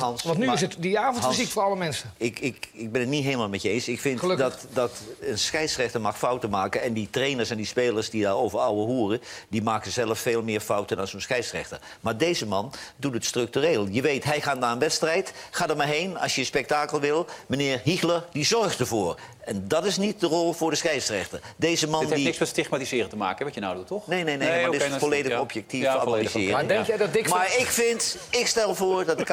Hans, Want nu maar- is het die avondmuziek Hans, voor alle mensen. Ik, ik, ik ben het niet helemaal met je eens. Ik vind Gelukkig. dat, dat een scheidsrechter mag fouten maken. En die trainers en die spelers die daarover ouwe hoeren... die maken zelf veel meer fouten dan zo'n scheidsrechter. Maar deze man doet het structureel. Je weet, hij gaat naar een wedstrijd. Ga er maar heen als je een spektakel wil. Meneer Hiegler, die zorgt ervoor. En dat is niet de rol voor de scheidsrechter. Deze man Dit heeft die... niks met stigmatiseren te maken, wat je nou doet, toch? Nee, nee, nee, maar oké, dit is het volledig ja. objectief Ja, volledig analyseren. Maar denk jij dat Dick van- Maar ik vind, ik stel voor dat de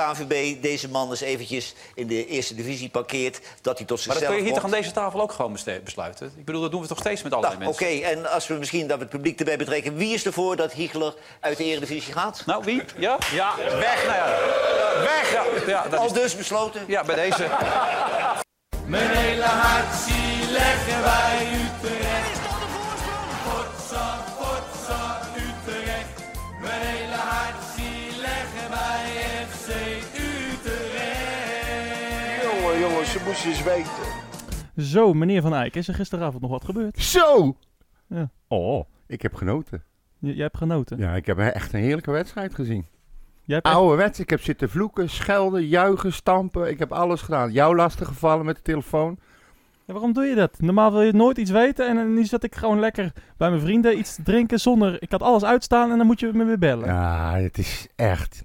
Deze man eens eventjes in de eerste divisie parkeert. Dat hij tot Maar zichzelf dat kun je hier toch aan deze tafel ook gewoon besluiten? Ik bedoel, dat doen we toch steeds met allerlei Nou, Oké, mensen? en als we misschien dat we het publiek erbij betrekken... wie is ervoor dat Hiegler uit de eredivisie gaat? Nou, wie? Ja? Ja, weg. Nou ja. Weg! Ja, ja, dat Al is, dus besloten? ja bij deze. Mijn hele hart zie leggen wij Utrecht. Eens weten. Zo, meneer Van Eyck, is er gisteravond nog wat gebeurd? Zo! Ja. Oh, ik heb genoten. J- jij hebt genoten. Ja, ik heb echt een heerlijke wedstrijd gezien. Jij hebt echt- Oude wedstrijd. Ik heb zitten vloeken, schelden, juichen, stampen. Ik heb alles gedaan. Jou lastig gevallen met de telefoon. Ja, waarom doe je dat? Normaal wil je nooit iets weten en dan nu zat ik gewoon lekker bij mijn vrienden iets drinken zonder... Ik had alles uitstaan en dan moet je me weer bellen. Ja, het is echt...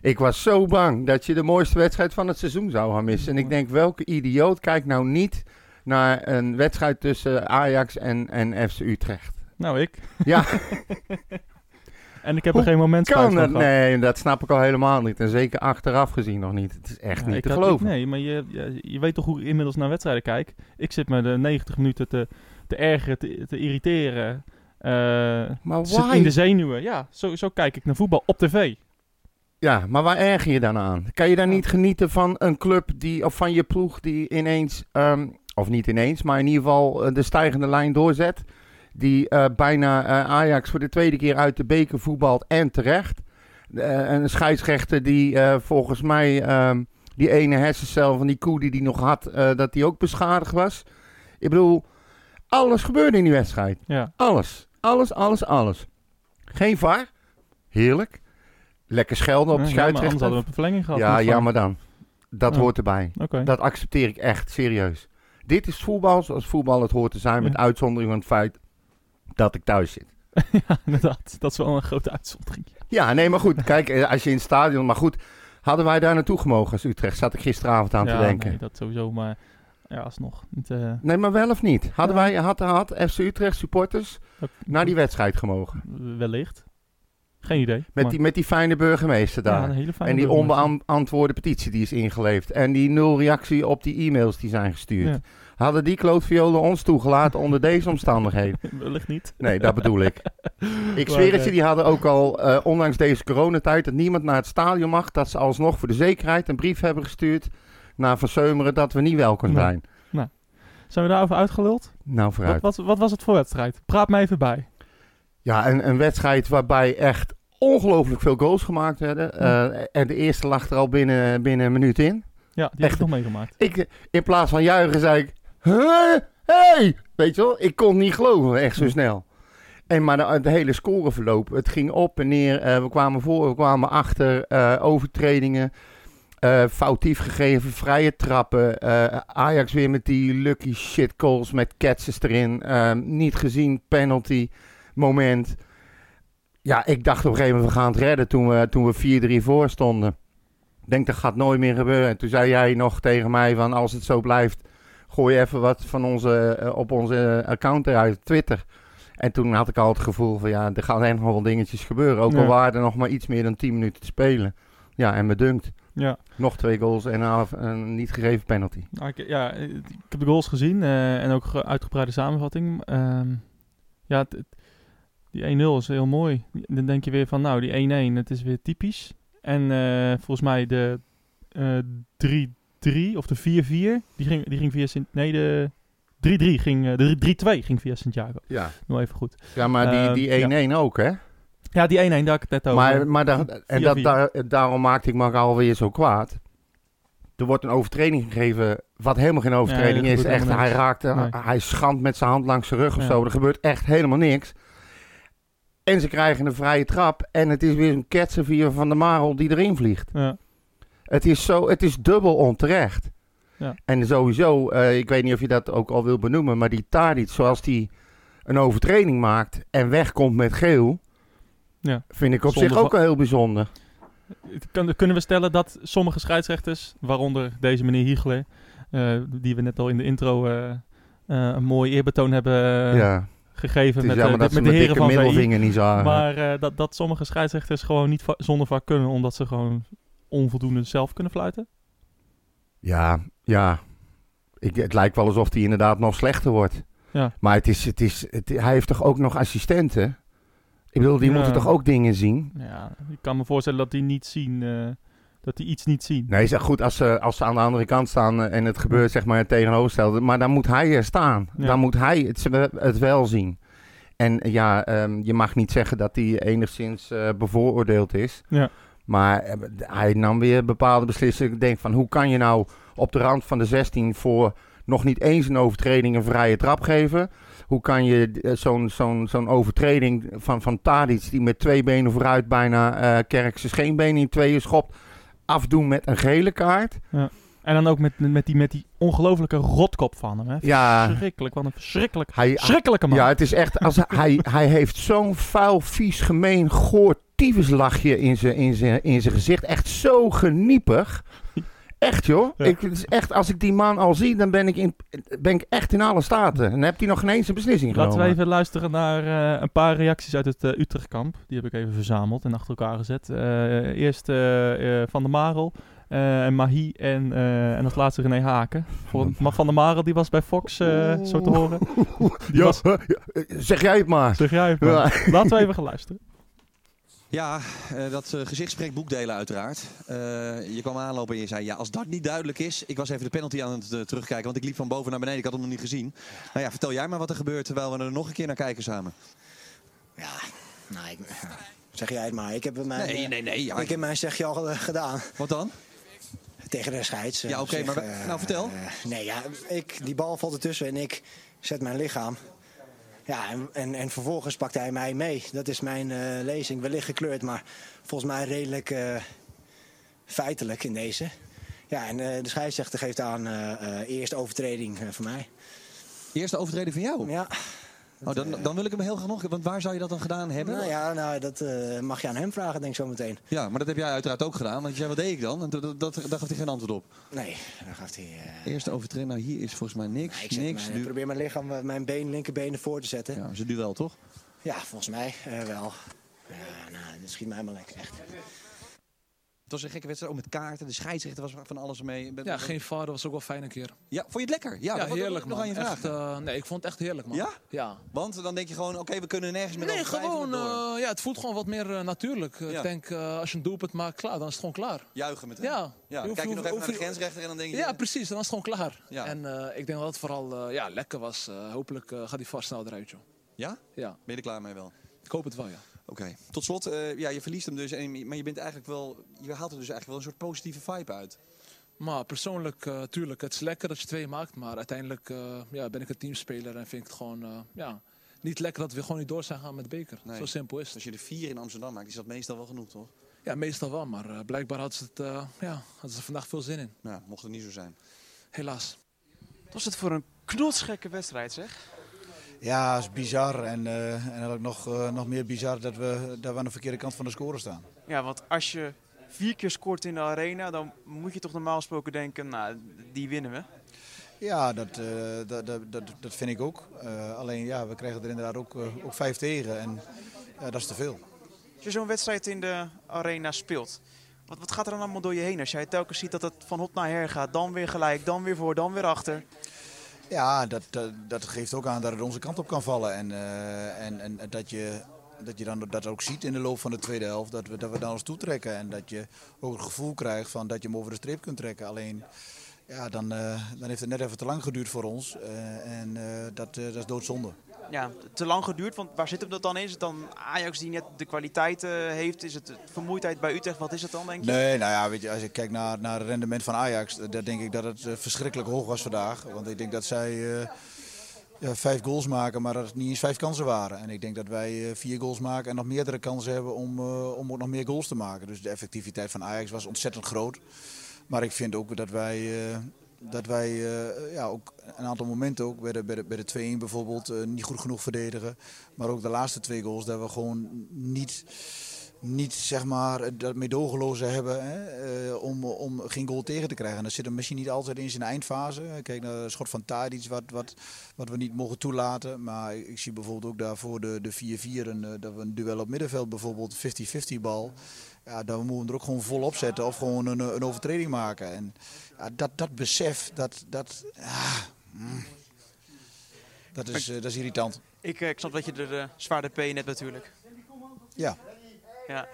Ik was zo bang dat je de mooiste wedstrijd van het seizoen zou gaan missen. En ik denk, welke idioot kijkt nou niet naar een wedstrijd tussen Ajax en, en FC Utrecht? Nou, ik. Ja, En ik heb Hoe er geen moment spijt kan van het? gehad. Nee, dat snap ik al helemaal niet. En zeker achteraf gezien nog niet. Het is echt Ja, niet te geloven. Nee, maar je, je, je weet toch hoe ik inmiddels naar wedstrijden kijk. Ik zit me de 90 minuten te, te ergeren, te, te irriteren. eh, Maar in de zenuwen. Ja, zo, zo kijk ik naar voetbal op tv. Ja, maar waar erger je dan aan? Kan je dan niet genieten van een club die, of van je ploeg die ineens, ehm, of niet ineens, maar in ieder geval eh, de stijgende lijn doorzet? Die eh, bijna eh, Ajax voor de tweede keer uit de beker voetbalt en terecht. Eh, een scheidsrechter die volgens mij ehm, die ene hersencel van die koe die die nog had, dat die ook beschadigd was. Ik bedoel, alles gebeurde in die wedstrijd. Ja. Alles. Alles, alles, alles. Geen VAR. Heerlijk. Lekker schelden op de Ja, maar anders scheidsrechter. hadden we een verlenging gehad. Ja, ja, maar dan. Dat Ja. hoort erbij. Dat accepteer ik echt, serieus. Dit is voetbal zoals voetbal het hoort te zijn, met Ja. uitzondering van het feit dat ik thuis zit. ja, inderdaad. Dat is wel een grote uitzondering. Ja, nee, maar goed. Kijk, eh, als je in het stadion... Maar goed, hadden wij daar naartoe gemogen als Utrecht? Zat ik gisteravond aan ja, te denken. Nee, dat sowieso, maar ja, alsnog. Niet, eh, Nee, maar wel of niet? Hadden Ja. wij, had, had FC Utrecht supporters dat- naar die wedstrijd gemogen? Wellicht. Geen idee. Met, maar- die, met die fijne burgemeester daar. Ja, een hele fijne en die onbeantwoorde petitie die is ingeleefd. En die nul reactie op die e-mails die zijn gestuurd. Ja. Hadden die klootviolen ons toegelaten onder deze omstandigheden? Wellicht niet. Nee, dat bedoel ik. Ik Maar, zweer het je, eh, die hadden ook al, eh, ondanks deze coronatijd, dat niemand naar het stadion mag, dat ze alsnog voor de zekerheid een brief hebben gestuurd naar Van Seumeren dat we niet welkom zijn. Zijn we daarover uitgeluld? Nou, Wat, vooruit. wat, wat was het voor wedstrijd? Praat mij even bij. Ja, een, een wedstrijd waarbij echt ongelooflijk veel goals gemaakt werden. Eh, en de eerste lag er al binnen, binnen een minuut in. Ja, die heb Echt. ik nog meegemaakt. Ik, in plaats van juichen zei ik, huh? hey! Weet je wel, ik kon het niet geloven, echt zo snel. En maar de, het hele scoreverloop, het ging op en neer. eh, we kwamen voor, we kwamen achter, eh, overtredingen, eh, foutief gegeven, vrije trappen. Ajax weer met die lucky shit calls met catches erin. niet gezien, penalty, moment. Ja, ik dacht op een gegeven moment, we gaan het redden toen we, toen we 4-3 voor stonden. Ik denk, dat gaat nooit meer gebeuren. En toen zei jij nog tegen mij van, als het zo blijft, gooi even wat van onze, eh, op onze account eruit, Twitter. En toen had ik al het gevoel van, ja, er gaan echt nog wel dingetjes gebeuren. Ook al waren er nog maar iets meer dan 10 minuten te spelen. Ja, en me dunkt. Ja, Nog twee goals en een, niet gegeven penalty. nou, ik, ja, ik heb de goals gezien eh, en ook ge- uitgebreide samenvatting. Ehm, ja, het- het- die 1-0 is heel mooi. Dan denk je weer van, nou, die 1-1, het is weer typisch. En eh, volgens mij de eh 3-3 of de 4-4, die ging, die ging via Sint... Nee, de 3-3 ging... eh, de 3-2 ging via Santiago. Ja, Nog even goed. ja maar die, Ehm, die 1-1 ook, hè? Ja, die 1-1, daar ik het net over. Maar, maar daar- en dat, 4-4. daar, daarom maakte ik me alweer zo kwaad. Er wordt een overtreding gegeven, wat helemaal geen overtreding er is. Echt, hij raakte, Nee. hij schandt met zijn hand langs zijn rug of Ja. zo. Er gebeurt echt helemaal niks. En ze krijgen een vrije trap. En het is weer een ketsen via Van der Marel die erin vliegt. Ja. Het is, zo, het is dubbel onterecht. Ja. En sowieso, eh, ik weet niet of je dat ook al wil benoemen, maar die Tadic, zoals die een overtreding maakt en wegkomt met geel, Ja. vind ik op Zonder zich ook wel heel bijzonder. Kunnen we stellen dat sommige scheidsrechters, waaronder deze meneer Hiegler, eh, die we net al in de intro eh, een mooi eerbetoon hebben ja, gegeven met, de, met de heren van VI. middelvinger niet zagen. Maar eh, dat, dat sommige scheidsrechters gewoon niet va- zonder vak kunnen, omdat ze gewoon onvoldoende zelf kunnen fluiten. Ja, ja. Ik, het lijkt wel alsof hij inderdaad nog slechter wordt. Ja. Maar het is, het is, het, hij heeft toch ook nog assistenten? Ik bedoel, die Ja. moeten toch ook dingen zien? Ja, ik kan me voorstellen dat die niet zien, eh, dat die iets niet zien. Nee, zeg goed, als ze, als ze aan de andere kant staan eh, en het gebeurt zeg maar het tegenovergestelde. Maar dan moet hij er staan. Ja. Dan moet hij het, het wel zien. En eh, ja, ehm, je mag niet zeggen dat hij enigszins eh, bevooroordeeld is. Ja. Maar hij nam weer bepaalde beslissingen. Ik denk van, hoe kan je nou op de rand van de 16 voor nog niet eens een overtreding een vrije trap geven? Hoe kan je zo'n zo'n zo'n overtreding van, van Tadic, die met twee benen vooruit bijna Kerk zijn scheenbeen in tweeën schopt, afdoen met een gele kaart? En dan ook met, met, die, met die ongelofelijke rotkop van hem. Hè? Ja, Verschrikkelijk, wat een verschrikkelijk, hij, verschrikkelijke man. ja het is echt, als hij, hij heeft zo'n vuil, vies, gemeen, goor tyfuslachje in zijn in zijn- in zijn gezicht. Echt zo geniepig. Echt joh. Ja. Ik, het is echt, als ik die man al zie, dan ben ik, in, ben ik echt in alle staten. En dan heeft hij nog geen eens een beslissing Laten we genomen. even luisteren naar eh, een paar reacties uit het eh, Utrechtkamp. Die heb ik even verzameld en achter elkaar gezet. Eh, eerst Van der Marel, eh, en Mahi en, eh, en als laatste René Haken. Voor, maar Van der Marel die was bij Fox, eh, zo te horen. Die was, zeg jij het maar. zeg jij het maar. Ja. Laten we even gaan luisteren. Ja, eh, dat eh, gezicht spreekt boekdelen uiteraard. Eh, je kwam aanlopen en je zei, ja, als dat niet duidelijk is... Ik was even de penalty aan het terugkijken, want ik liep van boven naar beneden. Ik had hem nog niet gezien. Nou ja, vertel jij maar wat er gebeurt terwijl we er nog een keer naar kijken samen. Ja, nou, ik, zeg jij het maar. Ik heb mijn, Nee, nee, nee. Ja, ik heb mijn zegje al gedaan Wat dan? tegen de scheids. Ja, oké, maar nou, vertel. nee, ja, ik, die bal valt ertussen en ik zet mijn lichaam. Ja, en, en, en vervolgens pakt hij mij mee. Dat is mijn eh, lezing. Wellicht gekleurd, maar volgens mij redelijk eh, feitelijk in deze. Ja, en eh, de scheidsrechter geeft aan eerste overtreding voor mij. Eerste overtreding van jou? Ja, Oh, dan, dan wil ik hem heel graag nog... Want waar zou je dat dan gedaan hebben? nou ja, nou, dat eh, mag je aan hem vragen, denk ik zo meteen. Ja, maar dat heb jij uiteraard ook gedaan. Want je zei, wat deed ik dan? En dat, dat, dat- daar gaf hij geen antwoord op. Nee, dan gaat hij... eh, Eerste overtreding, nou hier is volgens mij niks. ik zet niks. mijn- probeer mijn lichaam, eh, mijn been, linkerbeen voor te zetten. Ja, ja, ze duel toch? volgens mij wel. Ja, nou, dat schiet mij maar lekker echt. Het was een gekke wedstrijd, ook met kaarten. De scheidsrechter was van alles mee. Ja, geen vader was ook wel fijn een keer. Ja, vond je het lekker? Ja, Ja, dat was heerlijk nog man. aan je vraag. Echt, eh, nee, ik vond het echt heerlijk man. Ja? Ja. Want dan denk je gewoon, oké, we kunnen nergens meer Nee, gewoon, eh, ja, het voelt gewoon wat meer eh, natuurlijk. Ik denk, als je een doelpunt maakt, klaar, dan is het gewoon klaar. Juichen meteen. Ja. ja. Kijk je nog even naar de grensrechter en dan denk je... Ja, precies, dan is het gewoon klaar. Ja. En ik denk dat het vooral ja, lekker was. Hopelijk gaat hij vast snel eruit, joh. Ja? Ja, Ben je er klaar mee wel? ik hoop het wel, ja. Oké. Tot slot, eh, ja, je verliest hem dus, en, maar je bent eigenlijk wel... Je haalt er dus eigenlijk wel een soort positieve vibe uit. Maar persoonlijk, eh tuurlijk, het is lekker dat je twee maakt. Maar uiteindelijk eh, ja, ben ik een teamspeler en vind ik het gewoon eh, ja, niet lekker dat we gewoon niet door zijn gaan met de beker. Nee. Zo simpel is het. als je er vier in Amsterdam maakt, is dat meestal wel genoeg, toch? Ja, meestal wel, maar blijkbaar hadden ze, het, eh, ja, hadden ze vandaag veel zin in. Nou, mocht het niet zo zijn. Helaas. Wat was het voor een knotsgekke wedstrijd, zeg? Ja, het is bizar. En, eh, en eigenlijk nog, eh, nog meer bizar dat we, dat we aan de verkeerde kant van de score staan. Ja, want als je vier keer scoort in de arena, dan moet je toch normaal gesproken denken, nou, die winnen we. Ja, dat, eh, dat, dat, dat, dat vind ik ook. Alleen ja, we krijgen er inderdaad ook, ook vijf tegen. En dat is te veel. Als je zo'n wedstrijd in de arena speelt, wat, wat gaat er dan allemaal door je heen? Als jij telkens ziet dat het van hot naar her gaat, dan weer gelijk, dan weer voor, dan weer achter. Ja, dat, dat, geeft ook aan dat het onze kant op kan vallen. En, eh, en, en dat, je, dat je dan dat ook ziet in de loop van de tweede helft. Dat we, dat we dan ons toetrekken. En dat je ook het gevoel krijgt van dat je hem over de streep kunt trekken. Alleen, ja, dan, eh, dan heeft het net even te lang geduurd voor ons. Eh, en dat, dat is doodzonde. Ja, te lang geduurd, want waar zit hem dat dan in? Is het dan Ajax die net de kwaliteit heeft? Is het vermoeidheid bij Utrecht? Wat is het dan, denk je? Nee, nou ja, weet je, als ik kijk naar, naar het rendement van Ajax, dan denk ik dat het eh, verschrikkelijk hoog was vandaag. Want ik denk dat zij eh, ja, vijf goals maken, maar dat het niet eens vijf kansen waren. En ik denk dat wij eh, vier goals maken en nog meerdere kansen hebben om, om ook nog meer goals te maken. Dus de effectiviteit van Ajax was ontzettend groot. Maar ik vind ook dat wij, dat wij eh, ja, ook een aantal momenten, ook bij de, bij de, bij de 2-1 bijvoorbeeld, eh, niet goed genoeg verdedigen. Maar ook de laatste twee goals, dat we gewoon niet, niet zeg maar, dat meedogenloze hebben hè, eh, om, om geen goal tegen te krijgen. En dat zit er misschien niet altijd in zijn eindfase. Kijk naar het schot van Tadic, wat, wat, wat we niet mogen toelaten. Maar ik, zie bijvoorbeeld ook daarvoor de, de 4-4, en, eh, dat we een duel op middenveld bijvoorbeeld, 50-50 bal. Ja, dan moeten we er ook gewoon vol op zetten of gewoon een, een overtreding maken. En dat, dat besef, dat, dat, ja, mm, dat, is, eh, dat is irritant. Ik, eh, ik snap dat je er uh, zwaar de P net natuurlijk. Ja. ja.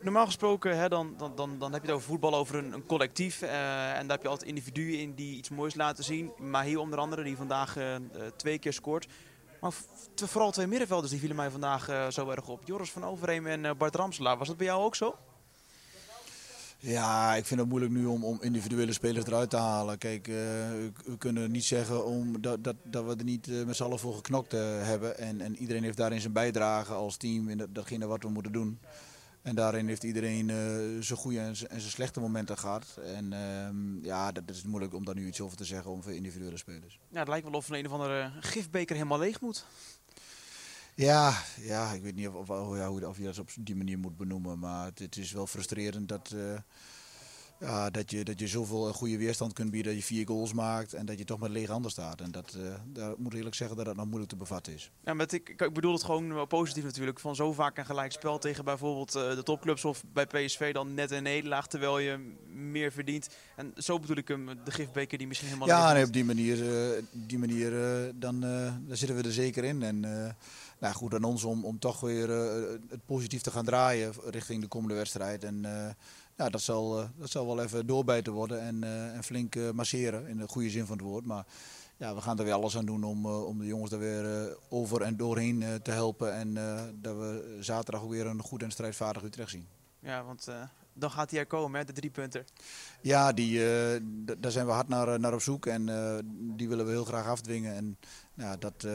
Normaal gesproken, hè, dan, dan, dan, dan heb je het over voetbal, over een, een collectief. eh, en daar heb je altijd individuen in die iets moois laten zien. Maar hier onder andere, die vandaag eh, eh, twee keer scoort. Maar vooral twee middenvelders die vielen mij vandaag eh, zo erg op. Joris van Overheem en eh, Bart Ramselaar. Was dat bij jou ook zo? Ja, ik vind het moeilijk nu om, om individuele spelers eruit te halen. Kijk, eh, we- kunnen niet zeggen om dat, dat, dat we er niet eh, met z'n allen voor geknokt eh, hebben. En, en iedereen heeft daarin zijn bijdrage als team in dat- datgene wat we moeten doen. En daarin heeft iedereen zijn goede en zijn slechte momenten gehad. En ehm, ja, dat, dat is moeilijk om daar nu iets over te zeggen over individuele spelers. Ja, het lijkt wel of een, een of andere gifbeker helemaal leeg moet. Ja, ja, ik weet niet of, of, of, hoe- of je dat op die manier moet benoemen. Maar het, het is wel frustrerend dat, eh, ja, dat, je, dat je zoveel goede weerstand kunt bieden. Dat je vier goals maakt en dat je toch met lege handen staat. En dat, eh daar moet ik eerlijk zeggen dat dat nog moeilijk te bevatten is. Ja, met ik, ik bedoel het gewoon positief natuurlijk. Van zo vaak een gelijk spel tegen bijvoorbeeld eh, de topclubs of bij PSV dan net een nederlaag terwijl je meer verdient. En zo bedoel ik hem, de gifbeker die misschien helemaal Ja, nee, op die manier, eh, die manier eh, dan, eh, dan zitten we er zeker in. En eh, nou goed, aan ons om, om toch weer eh, het positief te gaan draaien richting de komende wedstrijd. En eh, ja, dat zal, eh, dat zal wel even doorbijten worden en, en flink masseren in de goede zin van het woord. Maar ja, we gaan er weer alles aan doen om, om de jongens er weer over en doorheen te helpen. En dat we zaterdag ook weer een goed en strijdvaardig Utrecht zien. Ja, want dan gaat hij er komen, hè, de drie punten. Ja, die, eh, d- daar zijn we hard naar, eh, naar op zoek en eh, die willen we heel graag afdwingen. En ja, dat, eh,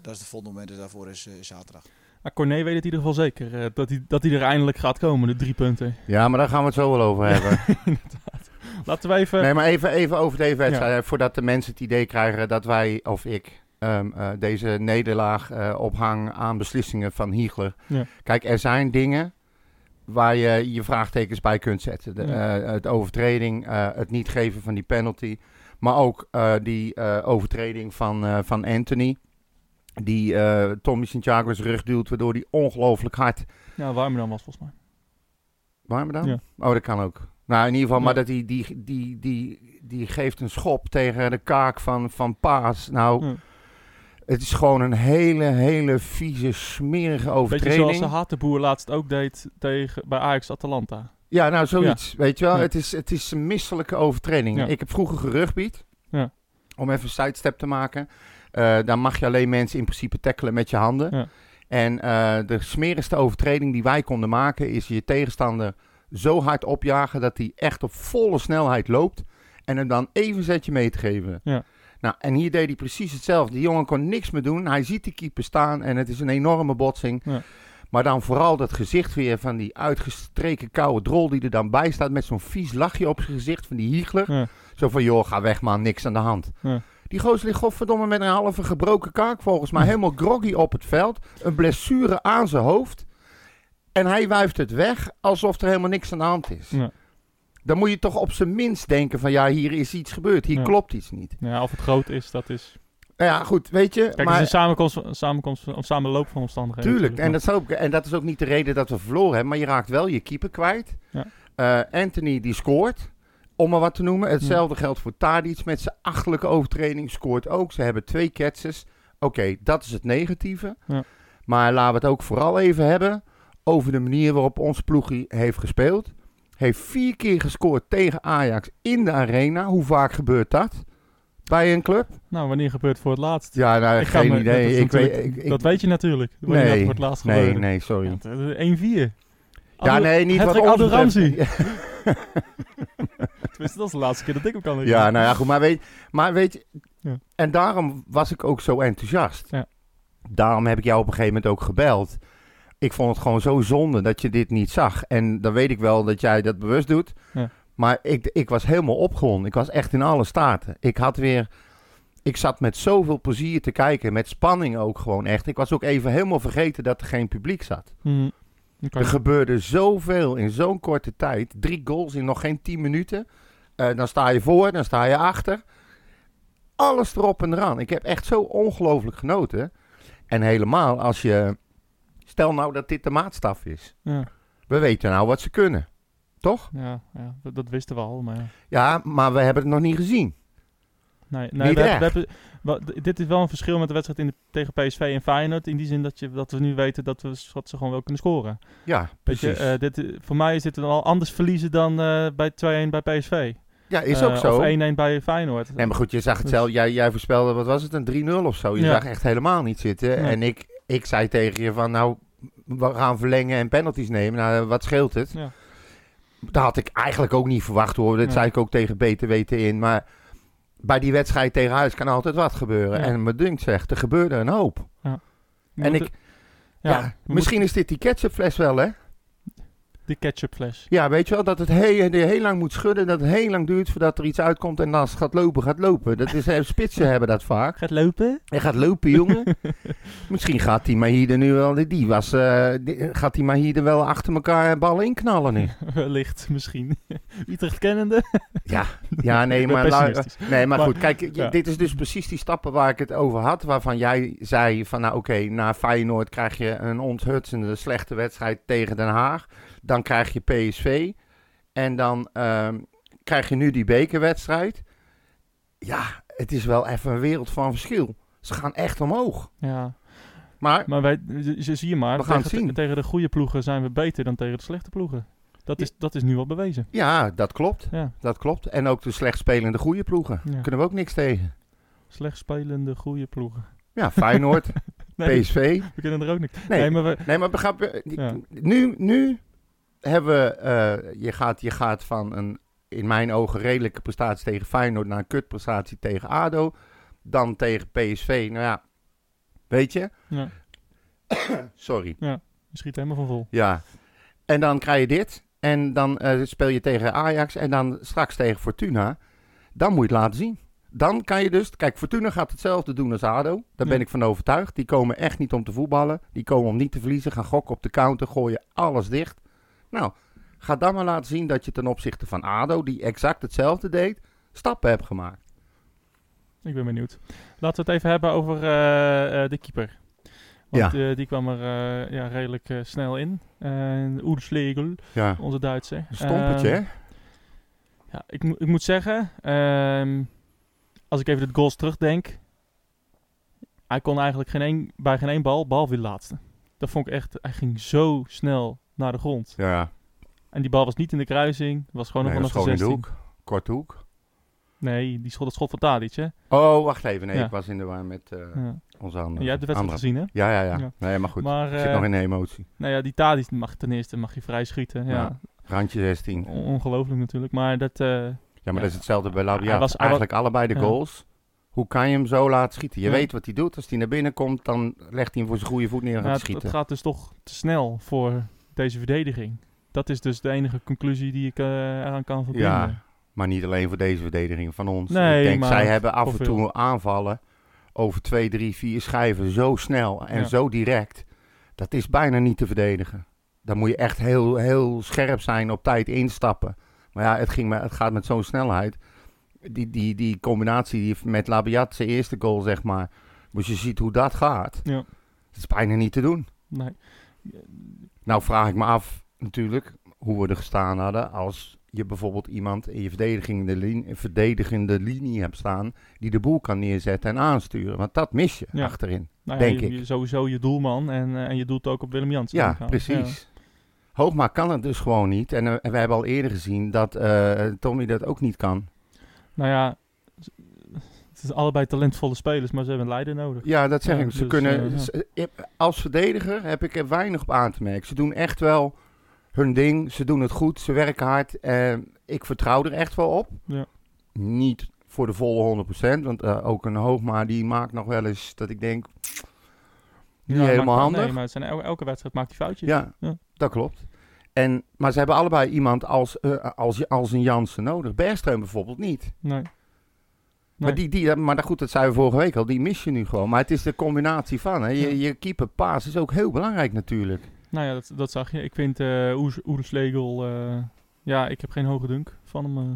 dat is de volgende moment dus daarvoor is, eh, is zaterdag. Maar Corné weet het in ieder geval zeker. eh, dat, hij, dat hij er eindelijk gaat komen, de drie punten. Ja, maar daar gaan we het zo wel over hebben. Inderdaad. Laten we even... Nee, maar even, even over deze wedstrijd. Voordat de mensen het idee krijgen dat wij, of ik, ehm, eh, deze nederlaag eh, ophang aan beslissingen van Hiegler. Ja. Kijk, er zijn dingen waar je je vraagtekens bij kunt zetten. De, eh, het overtreding, eh, het niet geven van die penalty. Maar ook eh, die overtreding van, van Anthony. Die Tommy Santiago's rug duwt, waardoor hij ongelooflijk hard Ja, Warmerdam was volgens mij. Warme dan? Ja. Oh, dat kan ook. Nou, in ieder geval, Ja. maar dat die, die, die, die, die geeft een schop tegen de kaak van, van Paas. Nou, Ja. Het is gewoon een hele, hele vieze, smerige Beetje overtreding. zoals de Hatenboer laatst ook deed tegen, bij Ajax Atalanta. Ja, nou, zoiets. Weet je wel, Ja. het, is, het is een misselijke overtreding. Ja. Ik heb vroeger gerugbied. Ja. Om even een sidestep te maken. Eh dan mag je alleen mensen in principe tackelen met je handen. Ja. En eh, de smerigste overtreding die wij konden maken... is je tegenstander zo hard opjagen... dat hij echt op volle snelheid loopt... en hem dan even een zetje mee te geven. Ja. Nou, en hier deed hij precies hetzelfde. Die jongen kon niks meer doen. Hij ziet die keeper staan en het is een enorme botsing. Ja. Maar dan vooral dat gezicht weer van die uitgestreken koude drol die er dan bij staat met zo'n vies lachje op zijn gezicht van die hiegler. Ja. Zo van, joh, ga weg man, niks aan de hand. Ja. Die gozer ligt godverdomme met een halve gebroken kaak volgens mij. Helemaal groggy op het veld. Een blessure aan zijn hoofd. En hij wuift het weg alsof er helemaal niks aan de hand is. Ja. Dan moet je toch op zijn minst denken van, ja, hier is iets gebeurd. Hier Ja. klopt iets niet. Ja, of het groot is, dat is... Nou ja, goed, weet je. Kijk, het maar... is een samenkomst, een samenkomst of samenloop van omstandigheden. Tuurlijk, en dat, is ook, en dat is ook niet de reden dat we verloren hebben, maar je raakt wel je keeper kwijt. Ja. Eh, Anthony die scoort, om maar wat te noemen. Hetzelfde geldt voor Tadic met zijn achterlijke overtreding, scoort ook. Ze hebben twee catches. Oké, dat is het negatieve. Ja. Maar laten we het ook vooral even hebben over de manier waarop ons ploegie heeft gespeeld. Heeft vier keer gescoord tegen Ajax in de arena. Hoe vaak gebeurt dat bij een club? Nou, wanneer gebeurt het voor het laatst? Ja, nou, Ik geen me- idee. Dat, Ik weet- natuurlijk- ik- ik- dat weet je natuurlijk. Wanneer dat Nee, voor het laatst nee, gebeurde. nee, sorry. Ja, het- het- 1-4. Ja, nee, niet wat Hattrick ons. Ramsey. Tenminste, dat is de laatste keer dat ik hem kan Ja, nou ja, goed. Maar weet, maar weet je... Ja. En daarom was ik ook zo enthousiast. Ja. Daarom heb ik jou op een gegeven moment ook gebeld. Ik vond het gewoon zo zonde dat je dit niet zag. En dan weet ik wel dat jij dat bewust doet. Ja. Maar ik, ik was helemaal opgewonden. Ik was echt in alle staten. Ik had weer... Ik zat met zoveel plezier te kijken. Met spanning ook gewoon echt. Ik was ook even helemaal vergeten dat er geen publiek zat. Oké. Er gebeurde zoveel in zo'n korte tijd. Drie goals in nog geen tien minuten. Eh, dan sta je voor, dan sta je achter. Alles erop en eraan. Ik heb echt zo ongelooflijk genoten. En helemaal als je... Stel nou dat dit de maatstaf is. Ja, We weten nou wat ze kunnen. Toch? ja, ja, dat, wisten we al. Maar ja. Ja, maar we hebben het nog niet gezien. Nee, nee Niet we hebben, we dit is wel een verschil met de wedstrijd in de, tegen PSV en Feyenoord. In die zin dat, je, dat we nu weten dat, we, dat ze gewoon wel kunnen scoren. Ja, Weet je, precies. eh, dit, i- voor mij is dit dan al anders verliezen dan eh, bij 2-1 bij PSV. ja, is Eh, ook zo. Of 1-1 bij Feyenoord. Nee, maar goed, je zag het Dus- zelf. Jij, jij voorspelde, wat was het, een 3-0 of zo. Je Ja. zag echt helemaal niet zitten. Nee. En ik, ik zei tegen je van, nou, we gaan verlengen en penalties nemen. Nou, wat scheelt het? Ja. Dat had ik eigenlijk ook niet verwacht hoor. Dat Ja. zei ik ook tegen weten in. Maar bij die wedstrijd tegen huis kan altijd wat gebeuren. Ja. En me dunkt zegt, er gebeurde een hoop. En ik, ja, misschien is dit die ketchupfles wel hè? De ketchupfles. Ja, weet je wel, dat het heel, heel lang moet schudden, dat het heel lang duurt voordat er iets uitkomt en als het gaat lopen, gaat lopen. Dat is, eh, spitsen hebben dat vaak. Gaat lopen? Hij gaat lopen, jongen. Misschien gaat die Mahide nu wel, die was, eh, die- gaat die Mahide wel achter elkaar ballen inknallen nu. Wellicht, misschien. Utrecht kennende. Ja, ja nee, maar, la- nee, maar goed, kijk, ja. dit is dus precies die stappen waar ik het over had, waarvan jij zei van, nou oké, na Feyenoord krijg je een onthutsende slechte wedstrijd tegen Den Haag, dan krijg je PSV en dan ehm, krijg je nu die bekerwedstrijd. Ja, het is wel even een wereld van verschil. Ze gaan echt omhoog. Ja, Maar maar wij, zie je maar. We gaan het tegen, zien. tegen de goede ploegen zijn we beter dan tegen de slechte ploegen. Dat is, dat is nu al bewezen. ja, dat klopt. Ja, Dat klopt. En ook de slecht spelende goede ploegen. Ja. Kunnen we ook niks tegen. slecht spelende goede ploegen. Ja, Feyenoord, Nee, PSV. we kunnen er ook niks. Nee, Nee, maar we, Nee, maar begrijp? Ja. Nu, nu hebben we... eh, je, gaat, je gaat van een, in mijn ogen, redelijke prestatie tegen Feyenoord... naar een kutprestatie tegen ADO. Dan tegen PSV. Nou ja, weet je? ja, Sorry. je schiet helemaal van vol. Ja. En dan krijg je dit. En dan eh, speel je tegen Ajax. En dan straks tegen Fortuna. Dan moet je het laten zien. Dan kan je dus... Kijk, Fortuna gaat hetzelfde doen als ADO. Daar ben Ja. ik van overtuigd. Die komen echt niet om te voetballen. Die komen om niet te verliezen. Gaan gokken op de counter. Gooien alles dicht. Nou, ga dan maar laten zien dat je ten opzichte van ADO... die exact hetzelfde deed... stappen hebt gemaakt. Ik ben benieuwd. Laten we het even hebben over eh, eh, de keeper. Want eh, die kwam er ja, redelijk snel in. Oerslegel, Ja, onze Duitser. een stompertje, Ehm, hè? Ja, ik, ik moet zeggen, ehm, als ik even de goals terugdenk, hij kon eigenlijk geen bij geen één bal, behalve de laatste. Dat vond ik echt, hij ging zo snel naar de grond. Ja, En die bal was niet in de kruising, was gewoon nee, nog vanaf is de gewoon in de 16. hoek. Korte hoek. Nee, die schot, het schot van Tadic, hè? Oh, wacht even. Nee, Ja. ik was in de war met eh, Ja. onze andere. Jij hebt de wedstrijd gezien, hè? Ja, ja, ja. Ja. Nee, maar goed. Maar, ik zit eh, nog in de emotie. Nou ja, die Tadic mag ten eerste mag je vrij schieten. Ja. Randje 16. On- ongelooflijk natuurlijk. Maar dat, eh, Ja, maar dat is hetzelfde bij Labiat. Was- Eigenlijk allebei de goals. Hoe kan je hem zo laten schieten? Je weet wat hij doet. Als hij naar binnen komt, dan legt hij hem voor zijn goede voet neer en gaat het, het schieten. gaat dus toch te snel voor deze verdediging. Dat is dus de enige conclusie die ik eh, eraan kan verbinden. Ja, maar niet alleen voor deze verdediging van ons. Nee, ik denk, maar zij hebben af en toe veel. aanvallen over twee, drie, vier schijven zo snel en Ja. zo direct. Dat is bijna niet te verdedigen. Dan moet je echt heel, heel scherp zijn, op tijd instappen. Maar ja, het, ging met, het gaat met zo'n snelheid. Die, die, die combinatie die met Labiat, zijn eerste goal, zeg maar. Als je ziet hoe dat gaat, Ja. dat is bijna niet te doen. Nee. Nou vraag ik me af, natuurlijk, hoe we er gestaan hadden als je bijvoorbeeld iemand in je verdedigende, linie, verdedigende linie hebt staan die de boel kan neerzetten en aansturen. Want dat mis je Ja. achterin. Nou ja, Denk je- ik. sowieso je doelman en, eh, en je doelt ook op Willem Jansen. Ja, precies. Hoogma kan het dus gewoon niet. En eh, we hebben al eerder gezien dat eh, Tommy dat ook niet kan. Nou ja, het zijn allebei talentvolle spelers, maar ze hebben een leider nodig. Ja, dat zeg Ja, ik. Ze dus, kunnen, eh, ja. eh, als verdediger heb ik er weinig op aan te merken. Ze doen echt wel hun ding. Ze doen het goed. Ze werken hard. Eh, ik vertrouw er echt wel op. Ja. Niet voor de volle 100%. Want eh, ook een Hoogma die maakt nog wel eens dat ik denk... Niet Ja, helemaal handig. Nee, maar het zijn, el- elke wedstrijd maakt hij foutjes. Ja, Ja. dat klopt. En, maar ze hebben allebei iemand als, als, als een Jansen nodig. Bergström bijvoorbeeld niet. Nee. Maar, die, die, maar dat goed, dat zei we vorige week al, die mis je nu gewoon. Maar het is de combinatie van. Hè. Je, je keeper paas is ook heel belangrijk natuurlijk. Nou ja, dat, dat zag je. Ik vind Oers- Oerslegel... eh, ja, ik heb geen hoge dunk van hem. eh.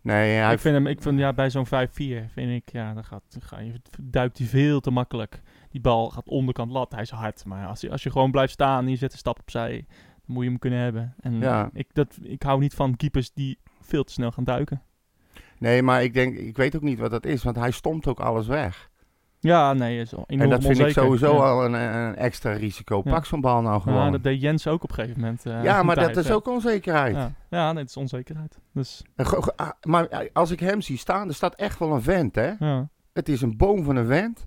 Nee, ik vind hem, ik vind ja, bij zo'n 5-4 vind ik, ja, dan gaat, ga je, duikt hij veel te makkelijk. Die bal gaat onderkant lat, hij is hard. Maar als je, als je gewoon blijft staan en je zet een stap opzij, dan moet je hem kunnen hebben. En Ja. ik, dat, ik hou niet van keepers die veel te snel gaan duiken. Nee, maar ik denk, ik weet ook niet wat dat is, want hij stomt ook alles weg. Ja, nee, is enorm en dat vind ik sowieso ja. al een, een extra risico. Ja. Pak zo'n bal nou gewoon. Ja, dat deed Jens ook op een gegeven moment. eh, Ja, maar dat is ook onzekerheid. Ja, ja nee, het is onzekerheid. Dus, ah, Maar eh, als ik hem zie staan, er staat echt wel een vent, hè? Het is een boom van een vent.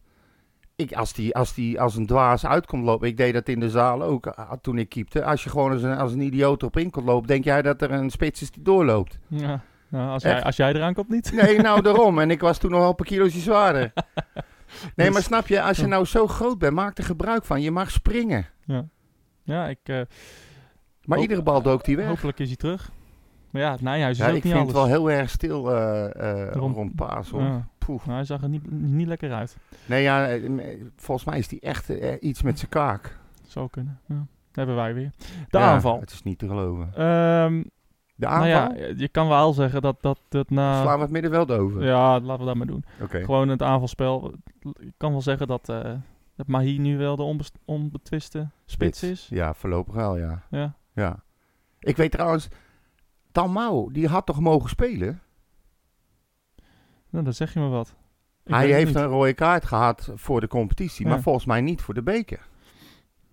Ik, als, die, als die als een dwaas uitkomt lopen, ik deed dat in de zaal ook ah, toen ik keepte. Als je gewoon als een, als een idioot op in komt lopen, denk jij dat er een spits is die doorloopt. Ja. Ja, als, jij, als jij eraan komt, niet. Nee, nou daarom. En ik was toen nog wel een paar kilo's zwaarder. Nee, Dus- maar snap je, als je Ja. nou zo groot bent, maak er gebruik van. Je mag springen. Ja, ik... eh, Maar iedere bal dookt hij weg. Hopelijk is hij terug. Maar ja, het Nijhuis is Ja, ook ik niet vind het alles. wel heel erg stil eh, eh, Rond- rond Paas. Ja. Nou, hij zag er niet, niet lekker uit. Nee, ja, volgens mij is die echt iets met zijn kaak. Zou kunnen. Ja. Dat hebben wij weer. De Ja, aanval. Het is niet te geloven. Ehm, De nou ja, je kan wel zeggen dat dat, dat na... Slaan we het middenveld over? Ja, laten we dat maar doen. Gewoon het aanvalspel. Ik kan wel zeggen dat, eh dat Mahi nu wel de onbetwiste spits is. Ja, voorlopig wel, ja. Ja. ja. Ik weet trouwens, Dalmau, die had toch mogen spelen? Nou, dan zeg je me wat. Ik hij heeft niet. een rode kaart gehad voor de competitie, Ja. maar volgens mij niet voor de beker.